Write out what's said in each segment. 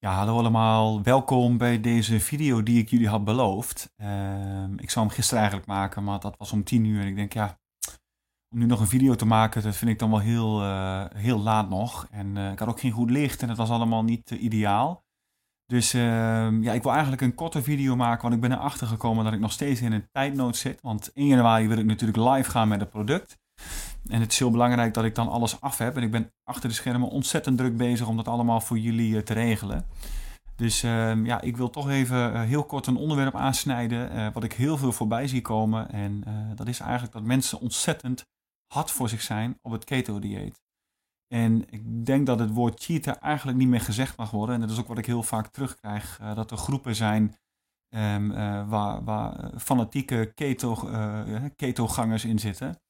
Ja, hallo allemaal. Welkom bij deze video die ik jullie had beloofd. Ehm, ik zou hem gisteren eigenlijk maken, maar dat was om 10 uur. En ik denk, ja, om nu nog een video te maken, dat vind ik dan wel heel, eh, heel laat nog. En eh, ik had ook geen goed licht en het was allemaal niet eh, ideaal. Dus ehm, ja, ik wil eigenlijk een korte video maken, want ik ben erachter gekomen dat ik nog steeds in een tijdnood zit. Want 1 januari wil ik natuurlijk live gaan met het product. En het is heel belangrijk dat ik dan alles af heb. En ik ben achter de schermen ontzettend druk bezig om dat allemaal voor jullie eh, te regelen. Dus ehm, ja, ik wil toch even eh, heel kort een onderwerp aansnijden. Uh, wat ik heel veel voorbij zie komen. En dat is eigenlijk dat mensen ontzettend hard voor zich zijn op het keto-dieet. En ik denk dat het woord cheaten eigenlijk niet meer gezegd mag worden. En dat is ook wat ik heel vaak terugkrijg. dat er groepen zijn um, waar, waar, fanatieke keto, keto-gangers in zitten.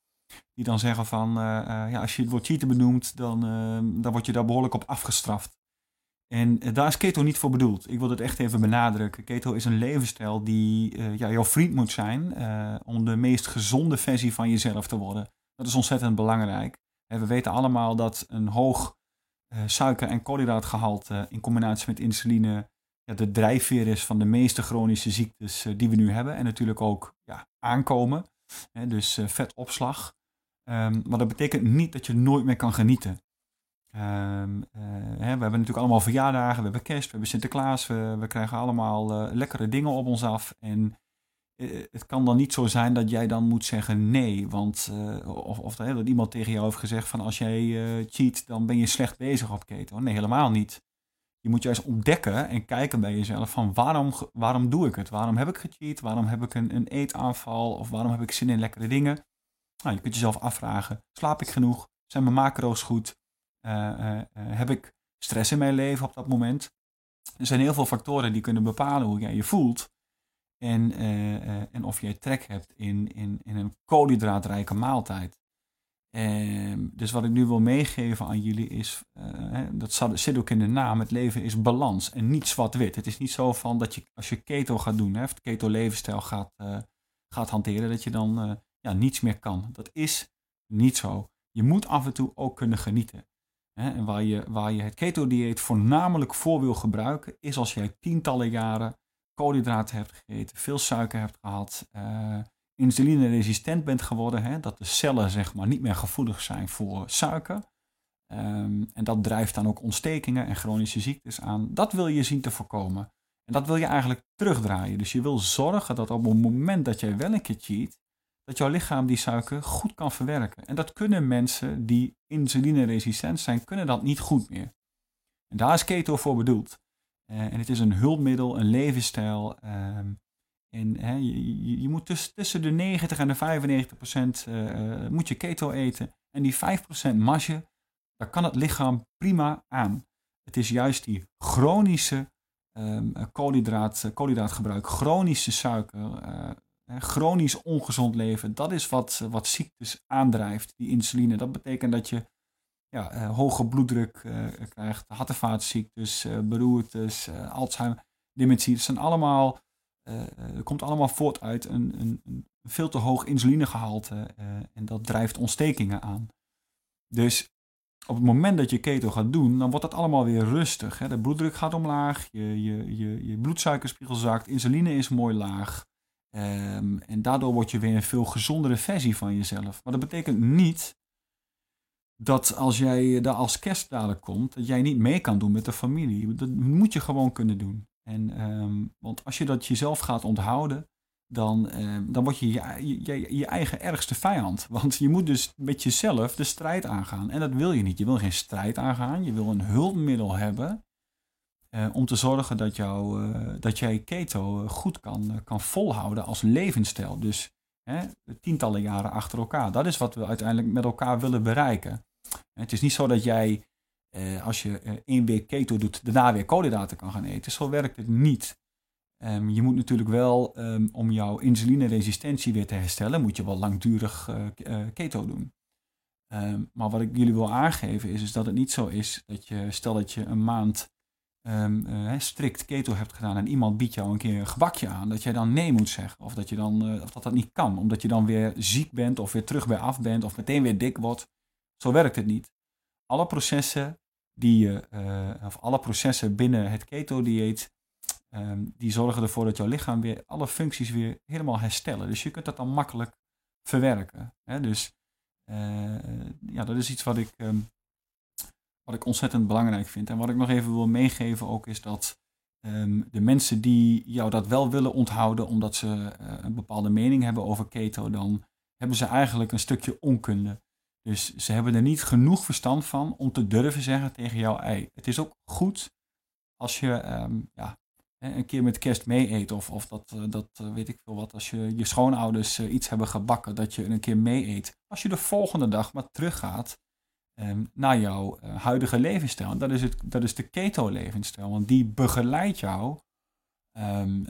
Die dan zeggen van, uh, uh, ja, als je het woord cheaten benoemt, dan, uh, dan word je daar behoorlijk op afgestraft. En daar is keto niet voor bedoeld. Ik wil het echt even benadrukken. Keto is een levensstijl die ja, jouw vriend moet zijn om de meest gezonde versie van jezelf te worden. Dat is ontzettend belangrijk. we weten allemaal dat een hoog suiker- en koolhydraatgehalte in combinatie met insuline ja, de drijfveer is van de meeste chronische ziektes die we nu hebben. En natuurlijk ook ja, aankomen. dus vetopslag. Um, maar dat betekent niet dat je nooit meer kan genieten. Um, uh, hè, we hebben natuurlijk allemaal verjaardagen, we hebben kerst, we hebben Sinterklaas, we, krijgen allemaal uh, lekkere dingen op ons af. En uh, het kan dan niet zo zijn dat jij dan moet zeggen nee, want of, of dat iemand tegen jou heeft gezegd van als jij cheat, dan ben je slecht bezig op keto. Nee, helemaal niet. Je moet juist ontdekken en kijken bij jezelf van waarom, waarom doe ik het? Waarom heb ik gecheat? Waarom heb ik een, een eetaanval? Of waarom heb ik zin in lekkere dingen? Nou, je kunt jezelf afvragen, slaap ik genoeg? Zijn mijn macro's goed? Uh, uh, heb ik stress in mijn leven op dat moment? Er zijn heel veel factoren die kunnen bepalen hoe jij je voelt. En, en of jij trek hebt in, in, in een koolhydraatrijke maaltijd. Ehm, dus wat ik nu wil meegeven aan jullie is, dat zit ook in de naam, het leven is balans en niet zwart-wit. Het is niet zo van dat je als je keto gaat doen, hè, of keto levensstijl gaat, gaat hanteren, dat je dan ja, niets meer kan. Dat is niet zo. Je moet af en toe ook kunnen genieten. En waar je, waar je het keto-dieet voornamelijk voor wil gebruiken, is als jij tientallen jaren koolhydraten hebt gegeten, veel suiker hebt gehad, uh, insulineresistent bent geworden, hè, dat de cellen zeg maar niet meer gevoelig zijn voor suiker. Um, en dat drijft dan ook ontstekingen en chronische ziektes aan. Dat wil je zien te voorkomen. En dat wil je eigenlijk terugdraaien. Dus je wil zorgen dat op het moment dat jij wel een keer cheat, dat jouw lichaam die suiker goed kan verwerken. En dat kunnen mensen die insulineresistent zijn, kunnen dat niet goed meer. En daar is keto voor bedoeld. Uh, en het is een hulpmiddel, een levensstijl. Uh, en je, je, moet tuss, tussen de 90 en de 95 procent uh, moet je keto eten. En die 5 procent marge, daar kan het lichaam prima aan. Het is juist die chronische um, koolhydraat, koolhydraatgebruik, chronische suiker, chronisch ongezond leven, dat is wat, wat ziektes aandrijft, die insuline. Dat betekent dat je ja, uh, hoge bloeddruk uh, krijgt, hart- en beroertes, Alzheimer, dementie. Dat zijn allemaal, komt allemaal voort uit een, een, een veel te hoog insulinegehalte en dat drijft ontstekingen aan. Dus op het moment dat je keto gaat doen, dan wordt dat allemaal weer rustig. Hè? De bloeddruk gaat omlaag, je, je, je, je bloedsuikerspiegel zakt, insuline is mooi laag. Um, en daardoor word je weer een veel gezondere versie van jezelf. Maar dat betekent niet dat als jij daar als kerst komt, dat jij niet mee kan doen met de familie. Dat moet je gewoon kunnen doen. En, um, want als je dat jezelf gaat onthouden, dan, um, dan word je je, je je, eigen ergste vijand. Want je moet dus met jezelf de strijd aangaan. En dat wil je niet. Je wil geen strijd aangaan. Je wil een hulpmiddel hebben om te zorgen dat, jou, uh, dat jij keto eh, goed kan, kan volhouden als levensstijl. Dus hè, tientallen jaren achter elkaar. Dat is wat we uiteindelijk met elkaar willen bereiken. Het is niet zo dat jij, als je één week keto doet, daarna weer koolhydraten kan gaan eten. Zo werkt het niet. Um, je moet natuurlijk wel, um, om jouw insulineresistentie weer te herstellen, moet je wel langdurig keto doen. Um, maar wat ik jullie wil aangeven is, is dat het niet zo is dat je, stel dat je een maand um, uh, strikt keto hebt gedaan en iemand biedt jou een keer een gebakje aan, dat jij dan nee moet zeggen. Of dat, je dan, uh, of dat dat niet kan, omdat je dan weer ziek bent of weer terug bij af bent of meteen weer dik wordt. Zo werkt het niet. Alle processen die je, of alle processen binnen het keto-dieet, ehm, die zorgen ervoor dat jouw lichaam weer alle functies weer helemaal herstellen. Dus je kunt dat dan makkelijk verwerken. Hè? Dus ja, dat is iets wat ik, ehm, wat ik ontzettend belangrijk vind. En wat ik nog even wil meegeven ook is dat Ehm, de mensen die jou dat wel willen onthouden omdat ze uh, een bepaalde mening hebben over keto, dan hebben ze eigenlijk een stukje onkunde. Dus ze hebben er niet genoeg verstand van om te durven zeggen tegen jou, ei, het is ook goed als je um, ja, een keer met kerst mee eet of, of dat, uh, dat uh, weet ik veel wat, als je, je schoonouders iets hebben gebakken, dat je een keer mee eet. Als je de volgende dag maar teruggaat um, naar jouw uh, huidige levensstijl. Dat is, het, dat is de keto-levensstijl, want die begeleidt jou, um,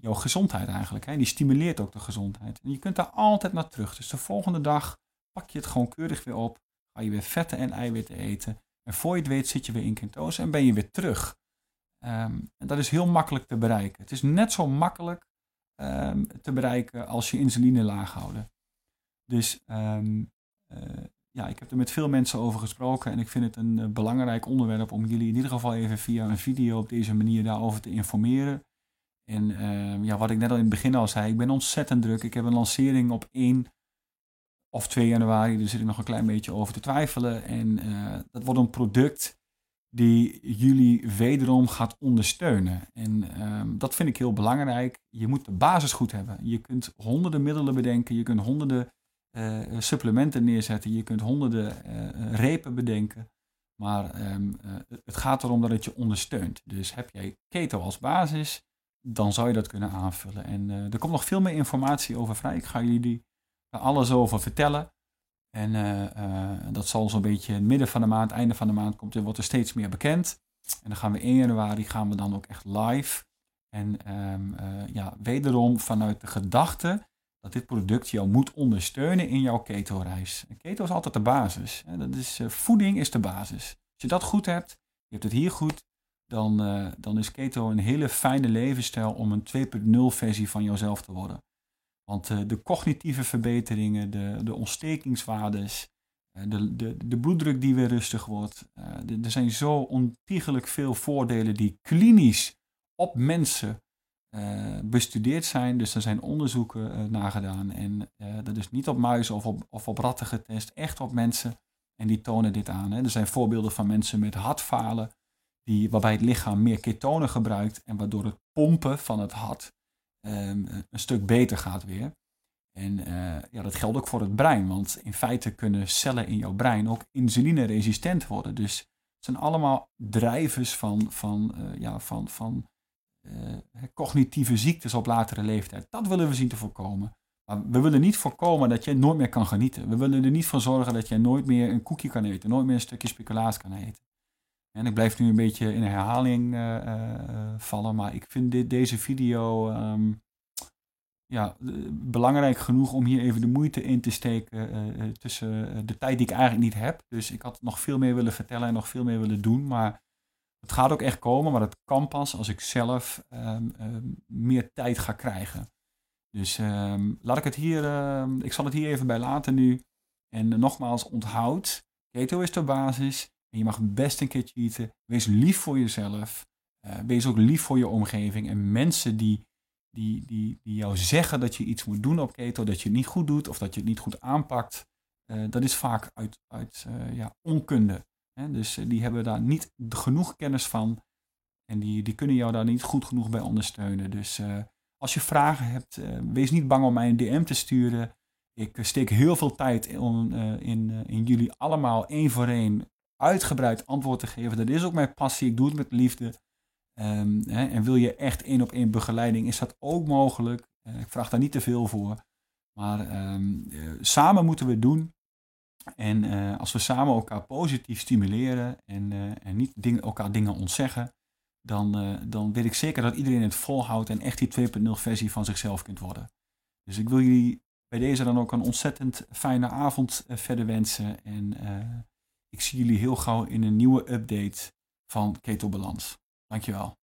jouw gezondheid eigenlijk. Hè? Die stimuleert ook de gezondheid. En je kunt daar altijd naar terug. Dus de volgende dag pak je het gewoon keurig weer op, ga je weer vetten en eiwitten eten. En voor je het weet zit je weer in ketose en ben je weer terug. En dat is heel makkelijk te bereiken. Het is net zo makkelijk te bereiken als je insuline laag houden. Dus um, ja, ik heb er met veel mensen over gesproken en ik vind het een uh, belangrijk onderwerp om jullie in ieder geval even via een video op deze manier daarover te informeren. En uh, ja, wat ik net al in het begin al zei, ik ben ontzettend druk. Ik heb een lancering op 1 of 2 januari, daar zit ik nog een klein beetje over te twijfelen. En uh, dat wordt een product die jullie wederom gaat ondersteunen. En ehm, dat vind ik heel belangrijk. Je moet de basis goed hebben. Je kunt honderden middelen bedenken, je kunt honderden supplementen neerzetten. Je kunt honderden uh, repen bedenken. Maar uh, het gaat erom dat het je ondersteunt. Dus heb jij keto als basis, dan zou je dat kunnen aanvullen. En er komt nog veel meer informatie over vrij. Ik ga jullie alles over vertellen. En dat zal zo'n beetje midden van de maand, einde van de maand, komt, er, wordt er steeds meer bekend. En dan gaan we 1 januari gaan we dan ook echt live. En um, ja, wederom vanuit de gedachte dat dit product jou moet ondersteunen in jouw keto-reis. keto is altijd de basis. Dat is, uh, voeding is de basis. Als je dat goed hebt, je hebt het hier goed, dan, uh, dan is keto een hele fijne levensstijl om een 2.0 versie van jezelf te worden. Want uh, de cognitieve verbeteringen, de, de ontstekingswaardes, de, de, de bloeddruk die weer rustig wordt. er zijn zo ontiegelijk veel voordelen die klinisch op mensen bestudeerd zijn. Dus er zijn onderzoeken uh, nagedaan. En uh, dat is niet op muizen of op, of op ratten getest, echt op mensen. En die tonen dit aan. Hè. Er zijn voorbeelden van mensen met hartfalen, die, waarbij het lichaam meer ketonen gebruikt en waardoor het pompen van het hart um, een stuk beter gaat weer. En ja, dat geldt ook voor het brein, want in feite kunnen cellen in jouw brein ook insulineresistent worden. Dus het zijn allemaal drijvers van, van, ja, van, van cognitieve ziektes op latere leeftijd. Dat willen we zien te voorkomen. Maar we willen niet voorkomen dat je nooit meer kan genieten. We willen er niet voor zorgen dat je nooit meer een koekje kan eten, nooit meer een stukje speculaas kan eten. En ik blijf nu een beetje in herhaling uh, uh, vallen, maar ik vind dit, deze video um, ja, belangrijk genoeg om hier even de moeite in te steken tussen de tijd die ik eigenlijk niet heb. Dus ik had nog veel meer willen vertellen en nog veel meer willen doen, maar het gaat ook echt komen, maar het kan pas als ik zelf um, um, meer tijd ga krijgen. Dus um, laat ik het hier, ik zal het hier even bij laten nu. En nogmaals, onthoud, keto is de basis. En je mag best een keertje eten. Wees lief voor jezelf. Uh, wees ook lief voor je omgeving. En mensen die, die, die, die jou zeggen dat je iets moet doen op keto, dat je het niet goed doet of dat je het niet goed aanpakt, uh, dat is vaak uit, uit uh, ja, onkunde. Dus eh, die hebben daar niet genoeg kennis van. En die, die kunnen jou daar niet goed genoeg bij ondersteunen. Dus uh, als je vragen hebt, uh, wees niet bang om mij een DM te sturen. Ik steek heel veel tijd in, in, in jullie allemaal één voor één uitgebreid antwoord te geven. Dat is ook mijn passie. Ik doe het met liefde. Um, hè, en wil je echt één op één begeleiding, is dat ook mogelijk. ik vraag daar niet te veel voor. Maar um, samen moeten we het doen. En uh, als we samen elkaar positief stimuleren en, uh, en niet ding, elkaar dingen ontzeggen, dan, uh, dan weet ik zeker dat iedereen het volhoudt en echt die 2.0 versie van zichzelf kunt worden. Dus ik wil jullie bij deze dan ook een ontzettend fijne avond verder wensen. En ik zie jullie heel gauw in een nieuwe update van Keto Balans. Dankjewel.